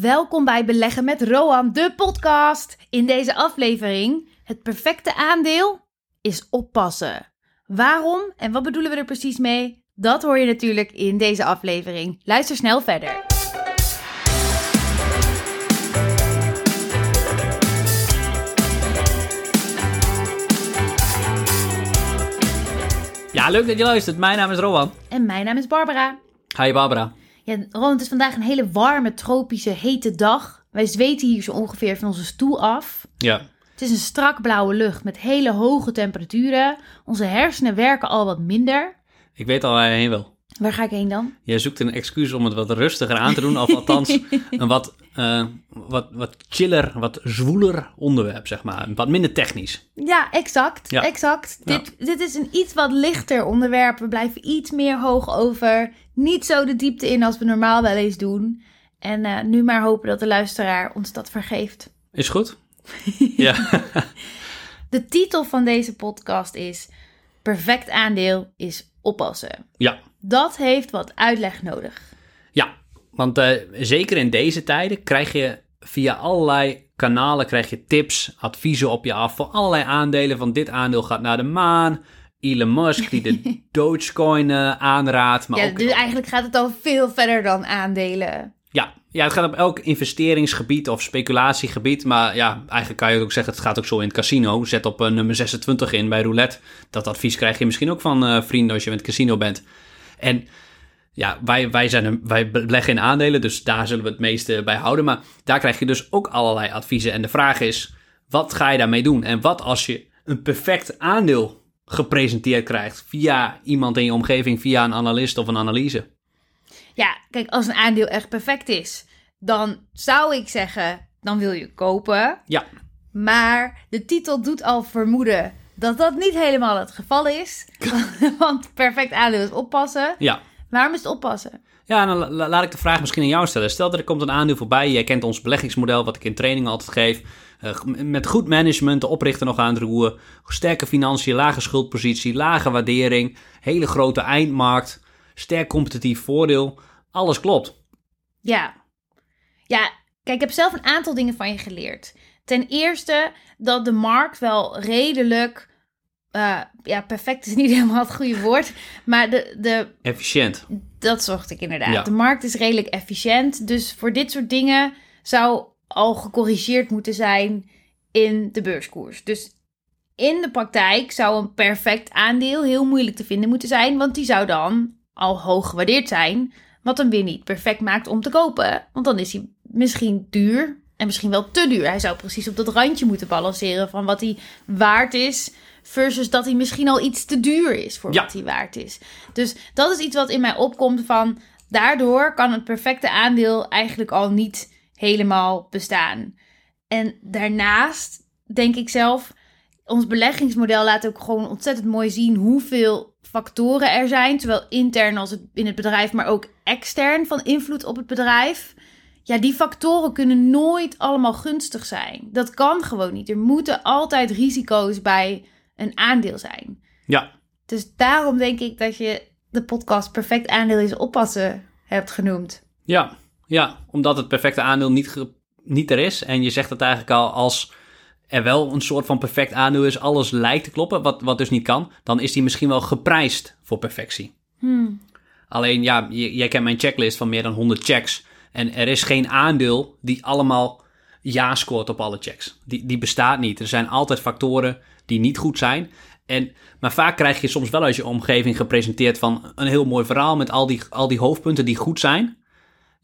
Welkom bij Beleggen met Roan, de podcast. In deze aflevering, het perfecte aandeel is oppassen. Waarom en wat bedoelen we er precies mee? Dat hoor je natuurlijk in deze aflevering. Luister snel verder. Ja, leuk dat je luistert. Mijn naam is Rowan. En mijn naam is Barbara. Hi Barbara. Ja, Rowan, het is vandaag een hele warme, tropische, hete dag. Wij zweten hier zo ongeveer van onze stoel af. Ja. Het is een strak blauwe lucht met hele hoge temperaturen. Onze hersenen werken al wat minder. Ik weet al waar je heen wil. Waar ga ik heen dan? Jij zoekt een excuus om het wat rustiger aan te doen, of althans een wat, eh, wat, wat chiller, wat zwoeler onderwerp, zeg maar. Wat minder technisch. Ja, exact. Ja. exact. Ja. Dit, dit is een iets wat lichter onderwerp. We blijven iets meer hoog over. Niet zo de diepte in als we normaal wel eens doen. En eh, nu maar hopen dat de luisteraar ons dat vergeeft. Is goed? ja. De titel van deze podcast is Perfect aandeel is oppassen. ja. Dat heeft wat uitleg nodig. Want eh, zeker in deze tijden krijg je via allerlei kanalen krijg je tips, adviezen op je af voor allerlei aandelen. Van dit aandeel gaat naar de maan. Elon Musk die de Dogecoin eh, aanraadt. Maar ja, ook, dus eigenlijk gaat het al veel verder dan aandelen. Ja, ja, het gaat op elk investeringsgebied of speculatiegebied. Maar ja, eigenlijk kan je ook zeggen, het gaat ook zo in het casino. Zet op eh, nummer 26 in bij roulette. Dat advies krijg je misschien ook van vrienden als je met het casino bent. En ja, wij, wij, zijn een, wij beleggen in aandelen, dus daar zullen we het meeste bij houden. Maar daar krijg je dus ook allerlei adviezen. En de vraag is, wat ga je daarmee doen? En wat als je een perfect aandeel gepresenteerd krijgt via iemand in je omgeving, via een analist of een analyse? Ja, kijk, als een aandeel echt perfect is, dan zou ik zeggen, dan wil je kopen. Ja, Maar de titel doet al vermoeden dat dat niet helemaal het geval is. Want perfect aandeel is oppassen. ja. Waarom is het oppassen? Ja, dan la- la- laat ik de vraag misschien aan jou stellen. Stel dat er komt een aandeel voorbij. Jij kent ons beleggingsmodel, wat ik in training altijd geef. Eh, met goed management, de oprichter nog aan het roeren. Sterke financiën, lage schuldpositie, lage waardering. Hele grote eindmarkt. Sterk competitief voordeel. Alles klopt. Ja. Ja, kijk, ik heb zelf een aantal dingen van je geleerd. Ten eerste dat de markt wel redelijk... eh, ja, perfect is niet helemaal het goede woord. Maar de, de Efficiënt. Dat zocht ik inderdaad. Ja. De markt is redelijk efficiënt. Dus voor dit soort dingen zou al gecorrigeerd moeten zijn in de beurskoers. Dus in de praktijk zou een perfect aandeel heel moeilijk te vinden moeten zijn. Want die zou dan al hoog gewaardeerd zijn. Wat hem weer niet perfect maakt om te kopen. Want dan is hij misschien duur. En misschien wel te duur. Hij zou precies op dat randje moeten balanceren van wat hij waard is. Versus dat hij misschien al iets te duur is voor Ja. wat hij waard is. Dus dat is iets wat in mij opkomt van... Daardoor kan het perfecte aandeel eigenlijk al niet helemaal bestaan. En daarnaast denk ik zelf... Ons beleggingsmodel laat ook gewoon ontzettend mooi zien hoeveel factoren er zijn. Zowel intern als het in het bedrijf, maar ook extern van invloed op het bedrijf. Ja, die factoren kunnen nooit allemaal gunstig zijn. Dat kan gewoon niet. Er moeten altijd risico's bij een aandeel zijn. Ja, Dus daarom denk ik dat je de podcast Perfect Aandeel is oppassen hebt genoemd. ja, ja. Omdat het perfecte aandeel niet, niet er is. En je zegt het eigenlijk al als er wel een soort van perfect aandeel is. Alles lijkt te kloppen, wat, wat dus niet kan. Dan is die misschien wel geprijsd voor perfectie. Hmm. Alleen, ja, jij kent mijn checklist van meer dan 100 checks. En er is geen aandeel die allemaal ja scoort op alle checks. Die, die bestaat niet. Er zijn altijd factoren die niet goed zijn. En, maar vaak krijg je soms wel uit je omgeving gepresenteerd van een heel mooi verhaal met al die, al die hoofdpunten die goed zijn.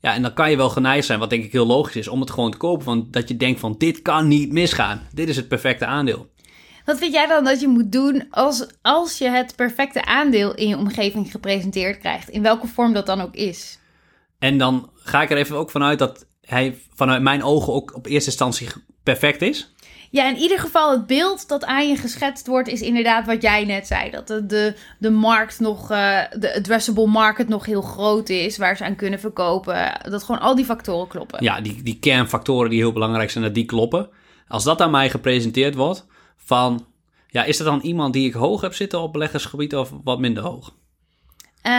Ja, en dan kan je wel geneigd zijn, wat denk ik heel logisch is, om het gewoon te kopen. Want dat je denkt van dit kan niet misgaan. Dit is het perfecte aandeel. Wat vind jij dan dat je moet doen als, als je het perfecte aandeel in je omgeving gepresenteerd krijgt? In welke vorm dat dan ook is? En dan ga ik er even ook vanuit dat hij vanuit mijn ogen ook op eerste instantie perfect is. Ja, in ieder geval het beeld dat aan je geschetst wordt is inderdaad wat jij net zei. Dat de, de, markt nog, eh, de addressable market nog heel groot is waar ze aan kunnen verkopen. Dat gewoon al die factoren kloppen. Ja, die, die kernfactoren die heel belangrijk zijn, dat die kloppen. Als dat aan mij gepresenteerd wordt, van... Ja, is er dan iemand die ik hoog heb zitten op beleggersgebied of wat minder hoog? Eh,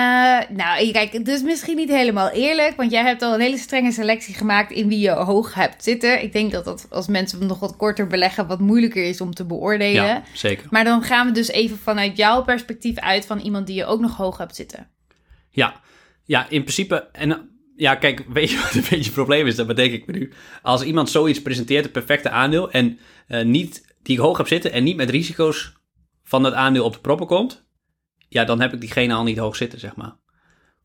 nou, kijk, het is misschien niet helemaal eerlijk, want jij hebt al een hele strenge selectie gemaakt in wie je hoog hebt zitten. Ik denk dat dat als mensen nog wat korter beleggen, wat moeilijker is om te beoordelen. Ja, zeker. Maar dan gaan we dus even vanuit jouw perspectief uit van iemand die je ook nog hoog hebt zitten. Ja, ja in principe. En ja, kijk, weet je wat een beetje het probleem is? Dat bedenk ik me nu. Als iemand zoiets presenteert, het perfecte aandeel, en eh, niet die ik hoog heb zitten en niet met risico's van dat aandeel op de proppen komt, ja, dan heb ik diegene al niet hoog zitten, zeg maar.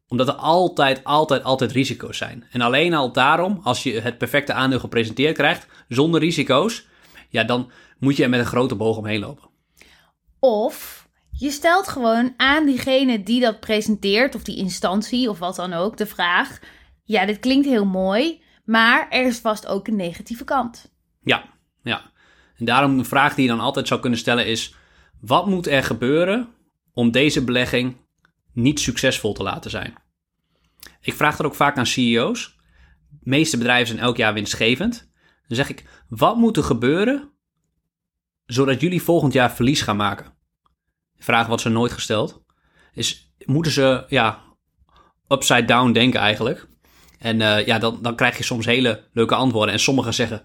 Omdat er altijd, altijd, altijd risico's zijn. En alleen al daarom, als je het perfecte aandeel gepresenteerd krijgt, zonder risico's, ja, dan moet je er met een grote boog omheen lopen. Of je stelt gewoon aan diegene die dat presenteert, of die instantie, of wat dan ook, de vraag: ja, dit klinkt heel mooi, maar er is vast ook een negatieve kant. Ja, ja. En daarom een vraag die je dan altijd zou kunnen stellen is: wat moet er gebeuren om deze belegging niet succesvol te laten zijn? Ik vraag dat ook vaak aan CEO's. De meeste bedrijven zijn elk jaar winstgevend. Dan zeg ik: wat moet er gebeuren zodat jullie volgend jaar verlies gaan maken? De vraag wordt ze nooit gesteld. Is moeten ze ja, upside down denken eigenlijk? En uh, ja, dan, dan krijg je soms hele leuke antwoorden. En sommigen zeggen: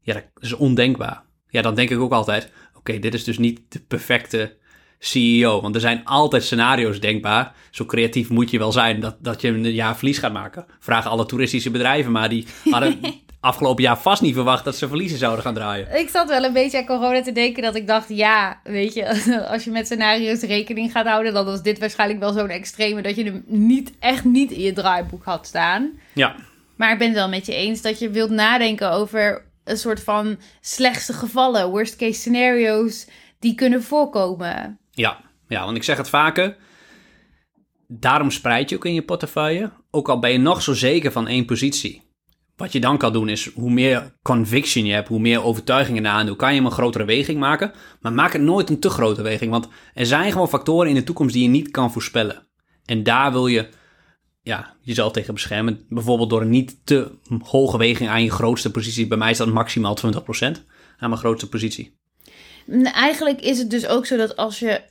ja, dat is ondenkbaar. Ja, dan denk ik ook altijd: oké, dit is dus niet de perfecte CEO. Want er zijn altijd scenario's denkbaar. Zo creatief moet je wel zijn dat, dat je een jaar verlies gaat maken. Vragen alle toeristische bedrijven, maar die hadden afgelopen jaar vast niet verwacht dat ze verliezen zouden gaan draaien. Ik zat wel een beetje aan corona te denken dat ik dacht, ja, weet je, als je met scenario's rekening gaat houden, dan was dit waarschijnlijk wel zo'n extreme dat je hem niet, echt niet in je draaiboek had staan. Ja. Maar ik ben het wel met je eens dat je wilt nadenken over een soort van slechtste gevallen, worst case scenario's die kunnen voorkomen. Ja, ja, want ik zeg het vaker. Daarom spreid je ook in je portefeuille. Ook al ben je nog zo zeker van één positie. Wat je dan kan doen is, hoe meer conviction je hebt, hoe meer overtuigingen na aan kan je hem een grotere weging maken. Maar maak het nooit een te grote weging, want er zijn gewoon factoren in de toekomst die je niet kan voorspellen. En daar wil je ja, jezelf tegen beschermen. Bijvoorbeeld door een niet te hoge weging aan je grootste positie. Bij mij is dat maximaal 20% aan mijn grootste positie. Eigenlijk is het dus ook zo dat als je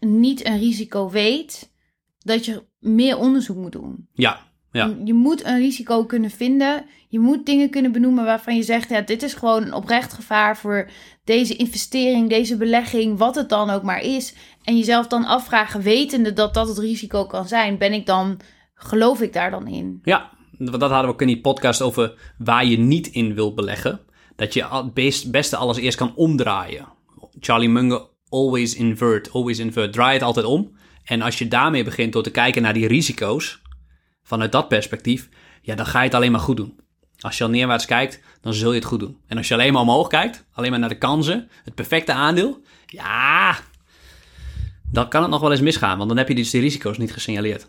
niet een risico weet, dat je meer onderzoek moet doen. Ja, ja. Je moet een risico kunnen vinden. Je moet dingen kunnen benoemen waarvan je zegt: ja, dit is gewoon een oprecht gevaar voor deze investering, deze belegging, wat het dan ook maar is. En jezelf dan afvragen, wetende dat dat het risico kan zijn, ben ik dan, geloof ik daar dan in? Ja, dat hadden we ook in die podcast over waar je niet in wil beleggen. Dat je het beste alles eerst kan omdraaien. Charlie Munger, always invert, always invert. Draai het altijd om. En als je daarmee begint door te kijken naar die risico's, vanuit dat perspectief, ja, dan ga je het alleen maar goed doen. Als je al neerwaarts kijkt, dan zul je het goed doen. En als je alleen maar omhoog kijkt, alleen maar naar de kansen, het perfecte aandeel, ja, dan kan het nog wel eens misgaan, want dan heb je dus die risico's niet gesignaleerd.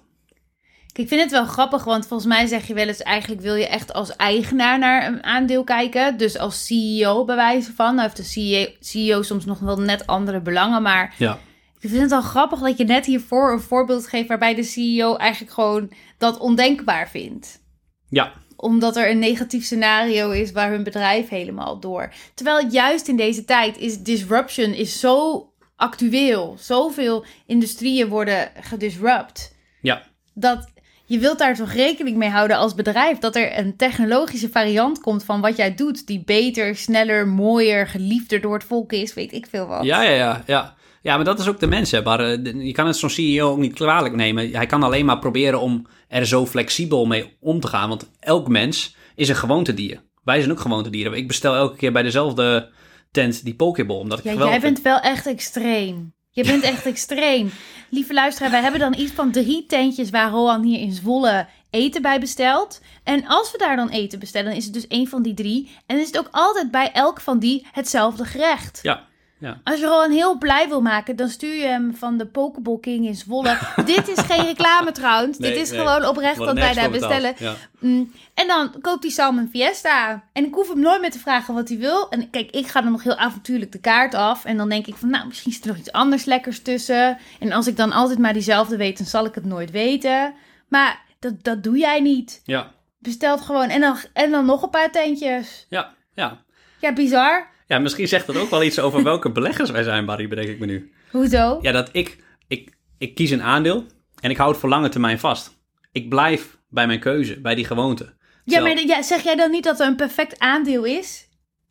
Ik vind het wel grappig, want volgens mij zeg je wel eens: eigenlijk wil je echt als eigenaar naar een aandeel kijken. Dus als CEO bij wijze van. Nou heeft de CEO, CEO soms nog wel net andere belangen, maar. Ja. Ik vind het wel grappig dat je net hiervoor een voorbeeld geeft waarbij de CEO eigenlijk gewoon dat ondenkbaar vindt. Ja. Omdat er een negatief scenario is waar hun bedrijf helemaal door. Terwijl juist in deze tijd is disruption is zo actueel. Zoveel industrieën worden gedisrupt. Ja. Dat je wilt daar toch rekening mee houden als bedrijf dat er een technologische variant komt van wat jij doet die beter, sneller, mooier, geliefder door het volk is, weet ik veel wat. Ja, ja, ja, ja. Ja, maar dat is ook de mens. Hè. Maar, uh, je kan het zo'n CEO ook niet kwalijk nemen. Hij kan alleen maar proberen om er zo flexibel mee om te gaan. Want elk mens is een gewoontedier. Wij zijn ook gewoontedieren. Ik bestel elke keer bij dezelfde tent die pokeball. Omdat ik ja, jij bent wel echt extreem. Je bent echt extreem. Lieve luisteraar, wij hebben dan iets van drie tentjes waar Roan hier in Zwolle eten bij bestelt. En als we daar dan eten bestellen, dan is het dus één van die drie. En is het ook altijd bij elk van die hetzelfde gerecht. Ja, ja. Als je Rowan heel blij wil maken, dan stuur je hem van de Pokeball King in Zwolle. Dit is geen reclame trouwens. Nee, Dit is nee. gewoon oprecht wat wij daar bestellen. Ja. Mm, En dan koopt hij Salmon Fiesta. En ik hoef hem nooit meer te vragen wat hij wil. En kijk, ik ga dan nog heel avontuurlijk de kaart af. En dan denk ik van, nou, misschien zit er nog iets anders lekkers tussen. En als ik dan altijd maar diezelfde weet, dan zal ik het nooit weten. Maar dat, dat doe jij niet. Ja, Bestelt gewoon. En dan, en dan nog een paar tentjes. ja, ja. Ja, bizar. Ja, misschien zegt dat ook wel iets over welke beleggers wij zijn, Barry, bedenk ik me nu. Hoezo? Ja, dat ik, ik, ik kies een aandeel En ik hou het voor lange termijn vast. Ik blijf bij mijn keuze, bij die gewoonte. Ja, Terwijl- maar ja, zeg jij dan niet dat er een perfect aandeel is?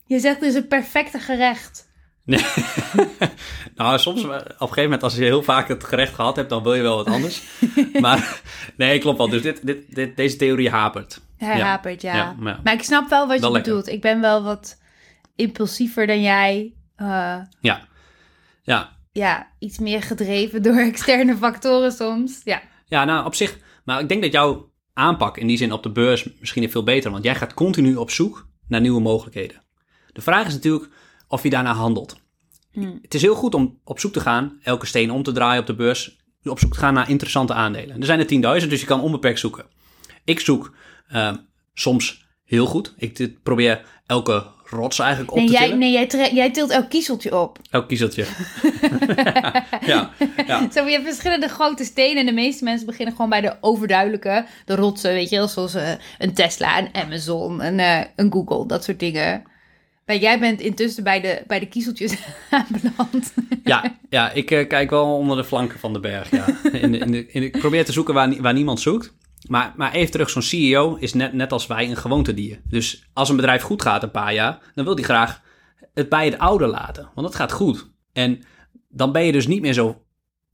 Je zegt dus een perfecte gerecht. Nee. nou, soms, eh, op een gegeven moment, als je heel vaak het gerecht gehad hebt, dan wil je wel wat anders. maar nee, klopt wel. Dus dit, dit, dit, deze theorie hapert. Hij Ja. hapert, ja. Ja, maar ja. Maar ik snap wel wat je lekker. bedoelt. Ik ben wel wat impulsiever dan jij. Eh, Ja. Ja. ja, iets meer gedreven door externe factoren soms. Ja. Ja, nou, op zich. Maar ik denk dat jouw aanpak in die zin op de beurs misschien veel beter. Want jij gaat continu op zoek naar nieuwe mogelijkheden. De vraag is natuurlijk of je daarna handelt. Hmm. Het is heel goed om op zoek te gaan, elke steen om te draaien op de beurs. Op zoek te gaan naar interessante aandelen. Er zijn er 10.000, dus je kan onbeperkt zoeken. Ik zoek eh, soms heel goed. Ik probeer elke rots eigenlijk op Nee, te jij, tillen. nee jij, tre- jij tilt elk kiezeltje op. Elk kiezeltje. ja, ja. Zo, je hebt verschillende grote stenen en de meeste mensen beginnen gewoon bij de overduidelijke, de rotsen, weet je wel, zoals eh, een Tesla, een Amazon, een, eh, een Google, dat soort dingen. Maar jij bent intussen bij de, bij de kiezeltjes aanbeland. Ja, ja ik eh, kijk wel onder de flanken van de berg. Ja. In in de, in de- ik probeer te zoeken waar, waar niemand zoekt. Maar, maar even terug, zo'n CEO is net, net als wij een gewoontedier. Dus als een bedrijf goed gaat een paar jaar, dan wil hij graag het bij het oude laten. Want dat gaat goed. En dan ben je dus niet meer zo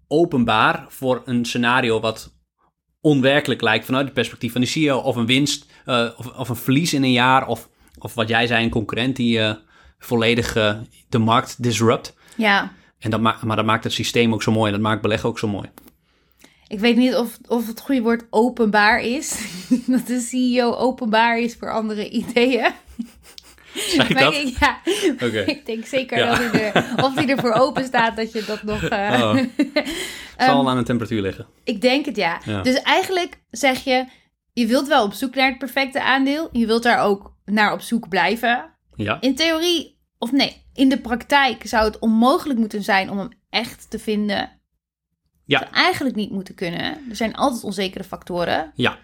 openbaar voor een scenario wat onwerkelijk lijkt vanuit het perspectief van de CEO. Of een winst, eh, of, of een verlies in een jaar. Of, of wat jij zei, een concurrent die eh, volledig eh, de markt disrupt. Ja, En dat maakt, maar dat maakt het systeem ook zo mooi. En dat maakt beleggen ook zo mooi. Ik weet niet of, of het goede woord openbaar is. dat de CEO openbaar is voor andere ideeën. Ik Maar dat? ik- ja, ik denk zeker Ja. dat hij er, of hij ervoor open staat dat je dat nog... eh, Oh. Het zal wel aan de temperatuur liggen. Ik denk het ja. Ja. Dus eigenlijk zeg je, je wilt wel op zoek naar het perfecte aandeel. Je wilt daar ook naar op zoek blijven. Ja. In theorie, of nee, in de praktijk zou het onmogelijk moeten zijn om hem echt te vinden. Ja. Eigenlijk niet moeten kunnen. Er zijn altijd onzekere factoren. Ja.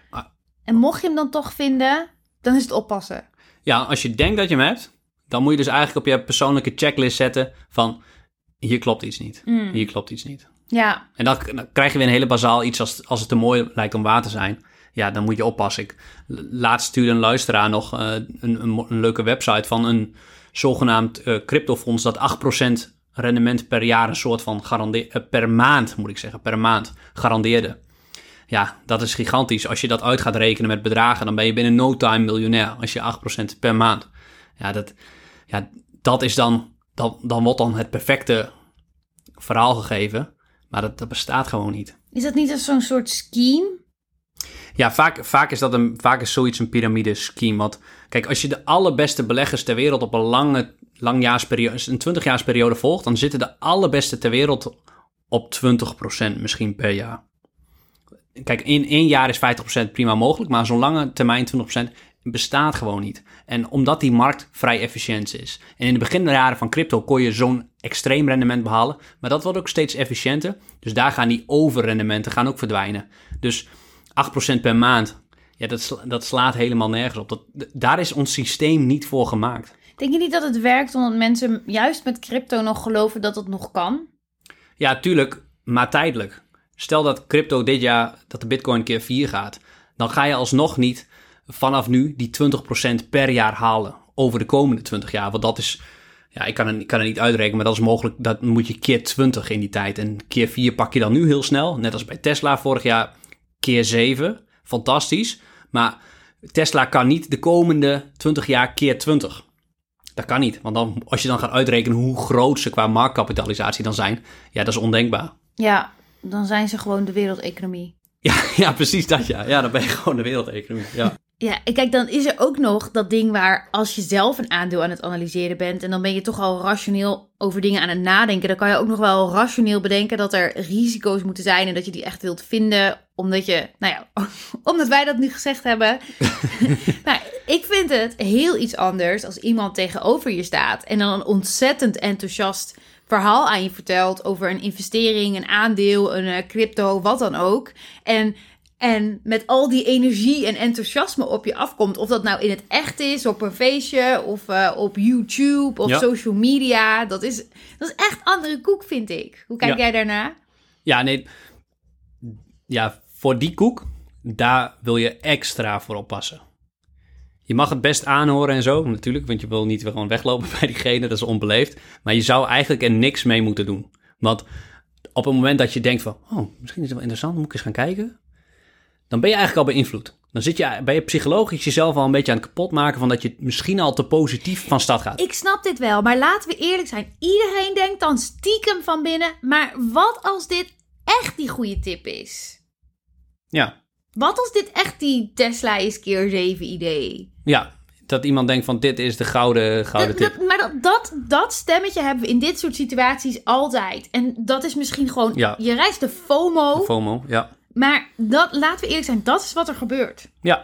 En mocht je hem dan toch vinden, dan is het oppassen. ja, als je denkt dat je hem hebt, dan moet je dus eigenlijk op je persoonlijke checklist zetten van hier klopt iets niet. Mm. Hier klopt iets niet. Ja, En dan, dan krijg je weer een hele bazaal iets als, als het te mooi lijkt om waar te zijn. Ja, dan moet je oppassen. Ik, laatst stuurde een luisteraar nog eh, een, een, leuke website van een zogenaamd eh, cryptofonds dat 8% rendement per jaar een soort van garandeerde, per maand moet ik zeggen, per maand garandeerde. Ja, dat is gigantisch. Als je dat uit gaat rekenen met bedragen, dan ben je binnen no time miljonair als je 8% per maand. Ja, dat, ja, dat is dan, dan, dan wordt dan het perfecte verhaal gegeven. Maar dat, dat bestaat gewoon niet. is dat niet als zo'n soort scheme? Ja, vaak, vaak, is dat een, vaak is zoiets een piramide-scheme. Want kijk, als je de allerbeste beleggers ter wereld op een lange een 20-jaarsperiode volgt, dan zitten de allerbeste ter wereld op 20% misschien per jaar. Kijk, in één jaar is 50% prima mogelijk, maar zo'n lange termijn 20% bestaat gewoon niet. En omdat die markt vrij efficiënt is. En in de beginjaren van crypto kon je zo'n extreem rendement behalen, maar dat wordt ook steeds efficiënter. Dus daar gaan die overrendementen gaan ook verdwijnen. Dus 8% per maand, ja, dat, dat slaat helemaal nergens op. Dat, daar is ons systeem niet voor gemaakt. Denk je niet dat het werkt omdat mensen juist met crypto nog geloven dat het nog kan? Ja, tuurlijk, maar tijdelijk. Stel dat crypto dit jaar, dat de bitcoin keer 4 gaat, dan ga je alsnog niet vanaf nu die 20% per jaar halen over de komende 20 jaar. Want dat is, ja, ik kan het, ik kan het niet uitrekenen, maar dat is mogelijk, dat moet je keer 20 in die tijd. En keer 4 pak je dan nu heel snel, net als bij Tesla vorig jaar, keer 7. Fantastisch. Maar Tesla kan niet de komende 20 jaar keer 20. Dat kan niet, want dan, als je dan gaat uitrekenen hoe groot ze qua marktkapitalisatie dan zijn, ja, dat is ondenkbaar. Ja, dan zijn ze gewoon de wereldeconomie. Ja, ja, precies dat ja. Ja, dan ben je gewoon de wereldeconomie. Ja. Ja, en kijk, dan is er ook nog dat ding waar als je zelf een aandeel aan het analyseren bent en dan ben je toch al rationeel over dingen aan het nadenken, dan kan je ook nog wel rationeel bedenken dat er risico's moeten zijn en dat je die echt wilt vinden, omdat je, nou ja, omdat wij dat nu gezegd hebben. maar ik vind het heel iets anders als iemand tegenover je staat en dan een ontzettend enthousiast verhaal aan je vertelt over een investering, een aandeel, een eh, crypto, wat dan ook. En en met al die energie en enthousiasme op je afkomt. Of dat nou in het echt is, op een feestje, of eh, op YouTube, of Ja. social media. Dat is, dat is echt andere koek, vind ik. Hoe kijk Ja. jij daarna? ja, nee. ja, voor die koek, daar wil je extra voor oppassen. Je mag het best aanhoren en zo, natuurlijk, want je wil niet gewoon weglopen bij diegene, dat is onbeleefd. Maar je zou eigenlijk er niks mee moeten doen. Want op het moment dat je denkt van, oh, misschien is het wel interessant, moet ik eens gaan kijken. Dan ben je eigenlijk al beïnvloed. Dan zit je, ben je psychologisch jezelf al een beetje aan het kapot maken van dat je misschien al te positief van stad gaat. Ik snap dit wel, maar laten we eerlijk zijn. Iedereen denkt dan stiekem van binnen, maar wat als dit echt die goede tip is? Ja, Wat als dit echt die Tesla is keer 7 idee? ja. Dat iemand denkt van dit is de gouden, gouden tip. dat- maar dat, dat, dat stemmetje hebben we in dit soort situaties altijd. En dat is misschien gewoon, Ja. je reist de FOMO. FOMO, ja. Maar dat, laten we eerlijk zijn, dat is wat er gebeurt. Ja,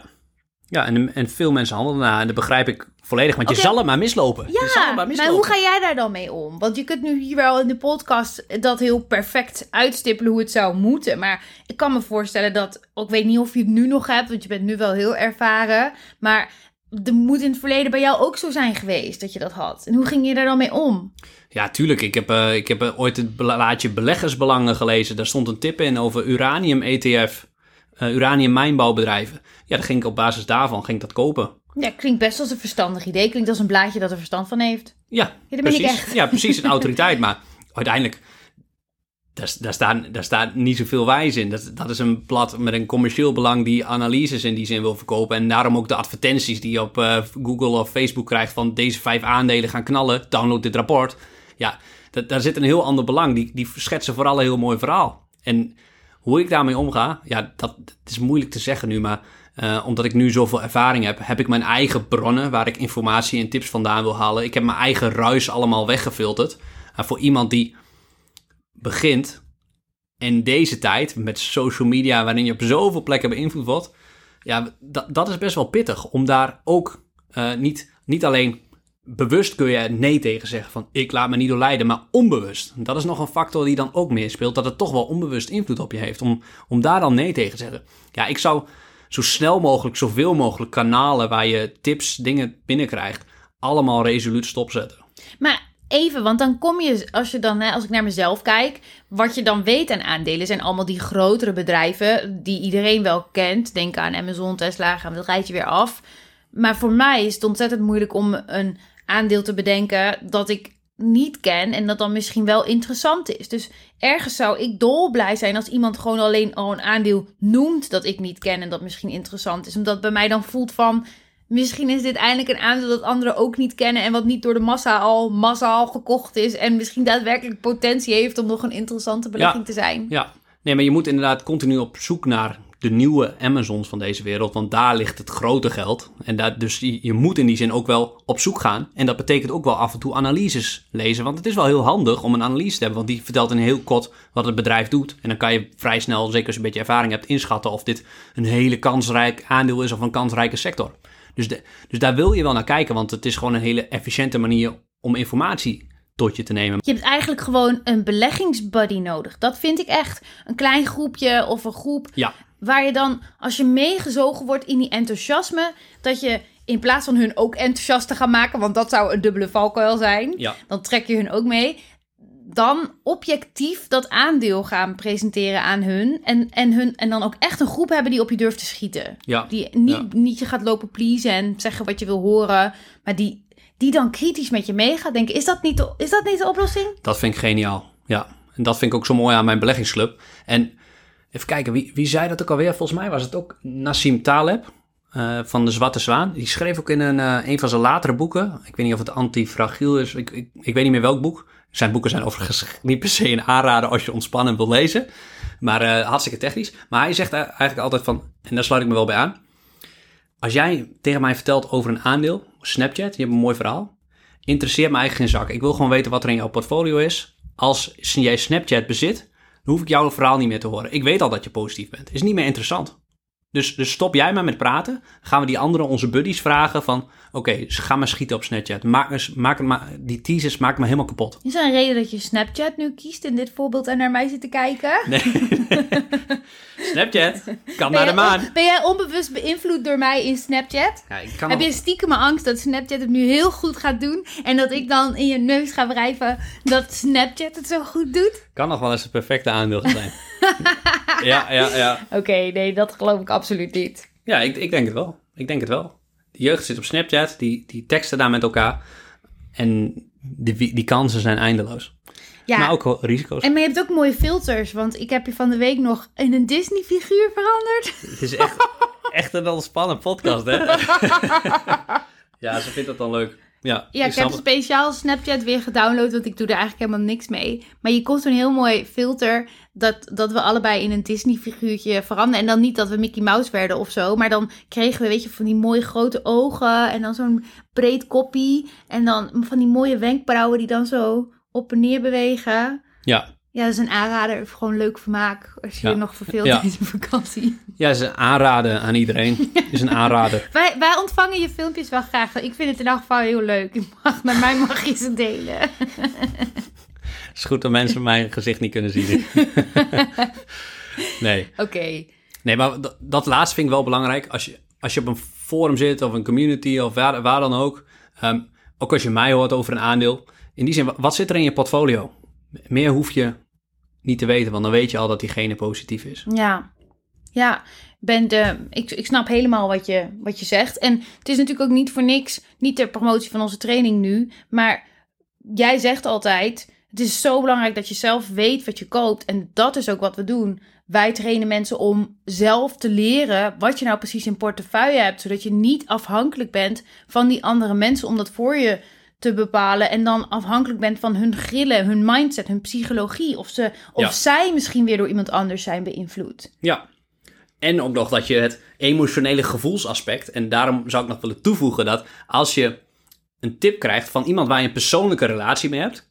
ja en, en veel mensen handelen na. En dat begrijp ik volledig, want je zal het maar mislopen. je zal het Ja, maar maar mislopen. hoe ga jij daar dan mee om? Want je kunt nu hier wel in de podcast dat heel perfect uitstippelen hoe het zou moeten. Maar ik kan me voorstellen dat, ik weet niet of je het nu nog hebt, want je bent nu wel heel ervaren. Maar er moet in het verleden bij jou ook zo zijn geweest dat je dat had. En hoe ging je daar dan mee om? Ja, tuurlijk. Ik heb, eh, ik heb eh, ooit het blaadje beleggersbelangen gelezen. Daar stond een tip in over uranium-ETF. eh uranium-mijnbouwbedrijven. Ja, dan ging ik op basis daarvan ging ik dat kopen. Ja, klinkt best als een verstandig idee. Klinkt als een blaadje dat er verstand van heeft. Ja, Ja, dat ben precies. ik echt. Ja, precies, een autoriteit. Maar uiteindelijk, daar, daar, staat, daar staat niet zoveel wijs in. Dat, dat is een blad met een commercieel belang die analyses in die zin wil verkopen. En daarom ook de advertenties die je op Google of Facebook krijgt van deze vijf aandelen gaan knallen. Download dit rapport. Ja, dat, daar zit een heel ander belang. Die, die schetsen vooral een heel mooi verhaal. En hoe ik daarmee omga, ja, dat, is moeilijk te zeggen nu, maar eh, omdat ik nu zoveel ervaring heb, heb ik mijn eigen bronnen waar ik informatie en tips vandaan wil halen. Ik heb mijn eigen ruis allemaal weggefilterd. En voor iemand die begint in deze tijd met social media, waarin je op zoveel plekken beïnvloed wordt, ja, dat, dat is best wel pittig om daar ook eh, niet, niet alleen bewust kun je nee tegen zeggen van ik laat me niet door leiden, maar onbewust. Dat is nog een factor die dan ook meespeelt, dat het toch wel onbewust invloed op je heeft. Om, om daar dan nee tegen te zeggen. Ja, ik zou zo snel mogelijk, zoveel mogelijk kanalen waar je tips, dingen binnenkrijgt, allemaal resoluut stopzetten. Maar even, want dan kom je, als je dan, als ik naar mezelf kijk, wat je dan weet aan aandelen zijn allemaal die grotere bedrijven die iedereen wel kent. Denk aan Amazon, Tesla, gaan we dat rijtje weer af. Maar voor mij is het ontzettend moeilijk om een aandeel te bedenken dat ik niet ken en dat dan misschien wel interessant is. Dus ergens zou ik dolblij zijn als iemand gewoon alleen al een aandeel noemt dat ik niet ken en dat misschien interessant is. Omdat bij mij dan voelt van, misschien is dit eindelijk een aandeel dat anderen ook niet kennen en wat niet door de massa al massaal gekocht is en misschien daadwerkelijk potentie heeft om nog een interessante belegging te zijn. Ja, nee, maar je moet inderdaad continu op zoek naar de nieuwe Amazons van deze wereld, want daar ligt het grote geld. En daar, dus je, je moet in die zin ook wel op zoek gaan. En dat betekent ook wel af en toe analyses lezen, want het is wel heel handig om een analyse te hebben, want die vertelt in heel kort wat het bedrijf doet. En dan kan je vrij snel, zeker als je een beetje ervaring hebt, inschatten of dit een hele kansrijk aandeel is of een kansrijke sector. Dus, de, dus daar wil je wel naar kijken, want het is gewoon een hele efficiënte manier om informatie tot je te nemen. Je hebt eigenlijk gewoon een beleggingsbuddy nodig. Dat vind ik echt. Een klein groepje of een groep Ja, waar je dan, als je meegezogen wordt in die enthousiasme, dat je in plaats van hun ook enthousiast te gaan maken, want dat zou een dubbele valkuil zijn, ja, dan trek je hun ook mee. Dan objectief dat aandeel gaan presenteren aan hun. En, en, hun, en dan ook echt een groep hebben die op je durft te schieten. ja. Die niet, Ja. niet je gaat lopen pleasen en zeggen wat je wil horen. Maar die, die dan kritisch met je meegaat. Denken, is dat niet de, is dat niet de oplossing? Dat vind ik geniaal. Ja, en dat vind ik ook zo mooi aan mijn beleggingsclub. En even kijken, wie, wie zei dat ook alweer? Volgens mij was het ook Nassim Taleb eh, van de Zwarte Zwaan. Die schreef ook in een, eh, een van zijn latere boeken. Ik weet niet of het antifragiel is. Ik, ik, weet niet meer welk boek. Zijn boeken zijn overigens niet per se een aanrader als je ontspannen wil lezen. Maar eh, hartstikke technisch. Maar hij zegt eigenlijk altijd van, en daar sluit ik me wel bij aan. Als jij tegen mij vertelt over een aandeel, Snapchat, je hebt een mooi verhaal. Interesseert me eigenlijk geen zak. Ik wil gewoon weten wat er in jouw portfolio is. Als jij Snapchat bezit, dan hoef ik jouw verhaal niet meer te horen. Ik weet al dat je positief bent. Is niet meer interessant. Dus, dus stop jij maar met praten. Dan gaan we die anderen, onze buddies, vragen van... Oké, ga maar schieten op Snapchat. Maak, maak maar, die teasers maak me helemaal kapot. Is er een reden dat je Snapchat nu kiest in dit voorbeeld en naar mij zit te kijken? Nee, Snapchat, kan Ben naar de maan. ben jij onbewust beïnvloed door mij in Snapchat? Ja, ik kan Heb je stiekem angst dat Snapchat het nu heel goed gaat doen? En dat ik dan in je neus ga wrijven dat Snapchat het zo goed doet? kan nog wel eens het perfecte aandeel zijn. ja, ja, ja. Oké, nee, dat geloof ik absoluut niet. Ja, ik, ik denk het wel. Ik denk het wel. De jeugd zit op Snapchat, die, die teksten daar met elkaar. En die, die kansen zijn eindeloos. Ja, Maar ook risico's. en maar je hebt ook mooie filters, want ik heb je van de week nog in een Disney-figuur veranderd. Het is echt, echt een wel spannend podcast, hè? ja, ze vindt dat dan leuk. Ja, Ja, ik heb het. speciaal Snapchat weer gedownload, want ik doe er eigenlijk helemaal niks mee. Maar je komt zo'n heel mooi filter dat, dat we allebei in een Disney-figuurtje veranderen. En dan niet dat we Mickey Mouse werden of zo, maar dan kregen we, weet je, van die mooie grote ogen en dan zo'n breed koppie. En dan van die mooie wenkbrauwen die dan zo op en neer bewegen. Ja. Ja, dat is een aanrader, gewoon leuk vermaak als je Ja. je nog verveelt Ja. een vakantie. ja, ze aanraden aan iedereen. is een aanrader. Wij, wij ontvangen je filmpjes wel graag. Ik vind het in elk geval heel leuk. Je mag, met mij mag je ze delen. Het is goed dat mensen mijn gezicht niet kunnen zien. nee. Oké. Nee, maar dat, dat laatste vind ik wel belangrijk. Als je, als je op een forum zit of een community of waar, waar dan ook. ehm, ook als je mij hoort over een aandeel. In die zin, wa- wat zit er in je portfolio? Meer hoef je niet te weten, want dan weet je al dat diegene positief is. Ja, ja. Ben de, ik, ik snap helemaal wat je, wat je zegt. En het is natuurlijk ook niet voor niks, niet ter promotie van onze training nu. Maar jij zegt altijd, het is zo belangrijk dat je zelf weet wat je koopt. En dat is ook wat we doen. Wij trainen mensen om zelf te leren wat je nou precies in portefeuille hebt. Zodat je niet afhankelijk bent van die andere mensen om dat voor je bepalen. En dan afhankelijk bent van hun grillen, hun mindset, hun psychologie. Of, ze, of Ja. zij misschien weer door iemand anders zijn beïnvloed. Ja. En ook nog dat je het emotionele gevoelsaspect. En daarom zou ik nog willen toevoegen dat als je een tip krijgt van iemand waar je een persoonlijke relatie mee hebt,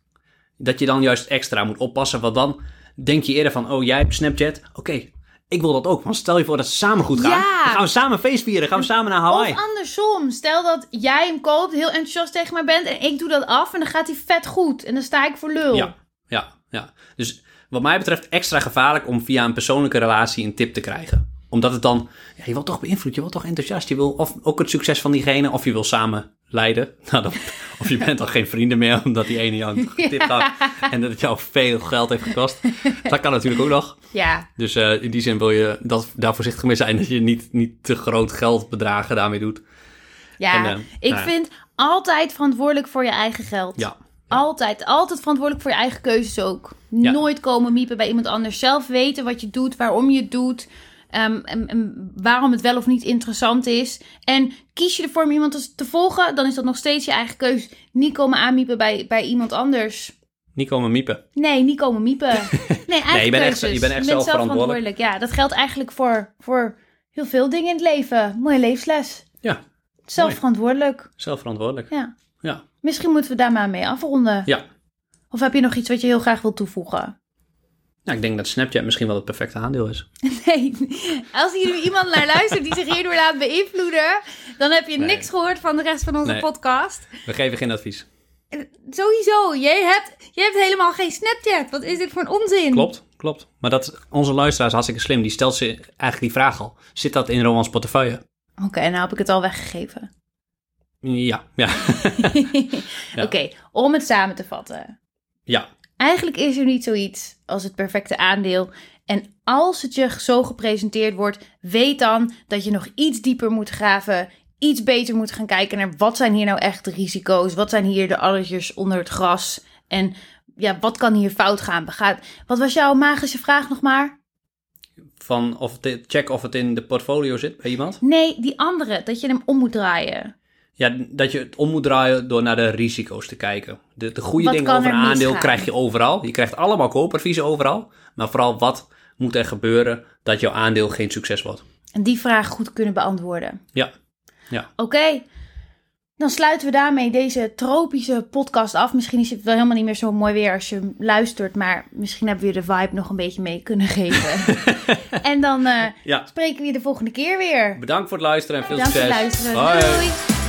dat je dan juist extra moet oppassen. Want dan denk je eerder van: oh, jij hebt Snapchat. Oké, ik wil dat ook. Want stel je voor dat het samen goed gaat. Ja. Dan gaan we samen feest vieren. Gaan we samen naar Hawaii. Of andersom. Stel dat jij hem koopt, heel enthousiast tegen mij bent en ik doe dat af en dan gaat hij vet goed. En dan sta ik voor lul. Ja, ja, ja. Dus wat mij betreft extra gevaarlijk om via een persoonlijke relatie een tip te krijgen. Omdat het dan, ja, je wilt toch beïnvloed, je wilt toch enthousiast. Je wil of ook het succes van diegene, of je wil samen leiden. Nou, dan, of je bent dan geen vrienden meer, omdat die ene jou een tip gaf. En dat het jou veel geld heeft gekost. Dat kan natuurlijk ook nog. Ja. Dus eh, in die zin wil je dat, daar voorzichtig mee zijn. Dat je niet, niet te groot geldbedragen daarmee doet. Ja, En, eh, ik nou vind altijd verantwoordelijk voor je eigen geld. Ja, Altijd, altijd verantwoordelijk voor je eigen keuzes ook. Ja. Nooit komen miepen bij iemand anders. Zelf weten wat je doet, waarom je het doet. Ehm, en, en waarom het wel of niet interessant is. En kies je ervoor om iemand te- volgen, dan is dat nog steeds je eigen keuze. Niet komen aanmiepen bij, bij iemand anders. niet komen miepen. Nee, niet komen miepen. Nee, eigen je bent echt- je bent echt zelf verantwoordelijk. Ja, dat geldt eigenlijk voor, voor heel veel dingen in het leven. Mooie levensles. Ja, Zelf Mooi. verantwoordelijk. zelfverantwoordelijk. Ja. Ja, Misschien moeten we daar maar mee afronden. ja. Of heb je nog iets wat je heel graag wilt toevoegen? Nou, ik denk dat Snapchat misschien wel het perfecte aandeel is. Nee, als hier nu iemand naar luistert die zich hierdoor laat beïnvloeden, dan heb je Nee. niks gehoord van de rest van onze Nee. podcast. We geven geen advies. Sowieso, jij hebt, jij hebt helemaal geen Snapchat. Wat is dit voor een onzin? Klopt, klopt. Maar dat, onze luisteraar is hartstikke slim. Die stelt ze eigenlijk die vraag al. Zit dat in Romans portefeuille? Oké, nou heb ik het al weggegeven. Ja, ja. Ja. Oké, om het samen te vatten. ja, Eigenlijk is er niet zoiets als het perfecte aandeel. En als het je zo gepresenteerd wordt, weet dan dat je nog iets dieper moet graven. Iets beter moet gaan kijken naar wat zijn hier nou echt de risico's? Wat zijn hier de alletjes onder het gras? En ja, wat kan hier fout gaan? Begaat... Wat was jouw magische vraag nog maar? van of het, check of het in de portfolio zit bij iemand. Nee, die andere, dat je hem om moet draaien. Ja, dat je het om moet draaien door naar de risico's te kijken. De, de goede Wat dingen over er een aandeel krijg je overal. Je krijgt allemaal koopadviezen overal. Maar vooral wat moet er gebeuren dat jouw aandeel geen succes wordt. En die vraag goed kunnen beantwoorden. Ja, ja. Oké, dan sluiten we daarmee deze tropische podcast af. Misschien is het wel helemaal niet meer zo mooi weer als je hem luistert, maar misschien hebben we je de vibe nog een beetje mee kunnen geven. en dan eh, ja. spreken we je de volgende keer weer. Bedankt voor het luisteren en veel Bedankt voor het succes. luisteren. Hoi. Doei!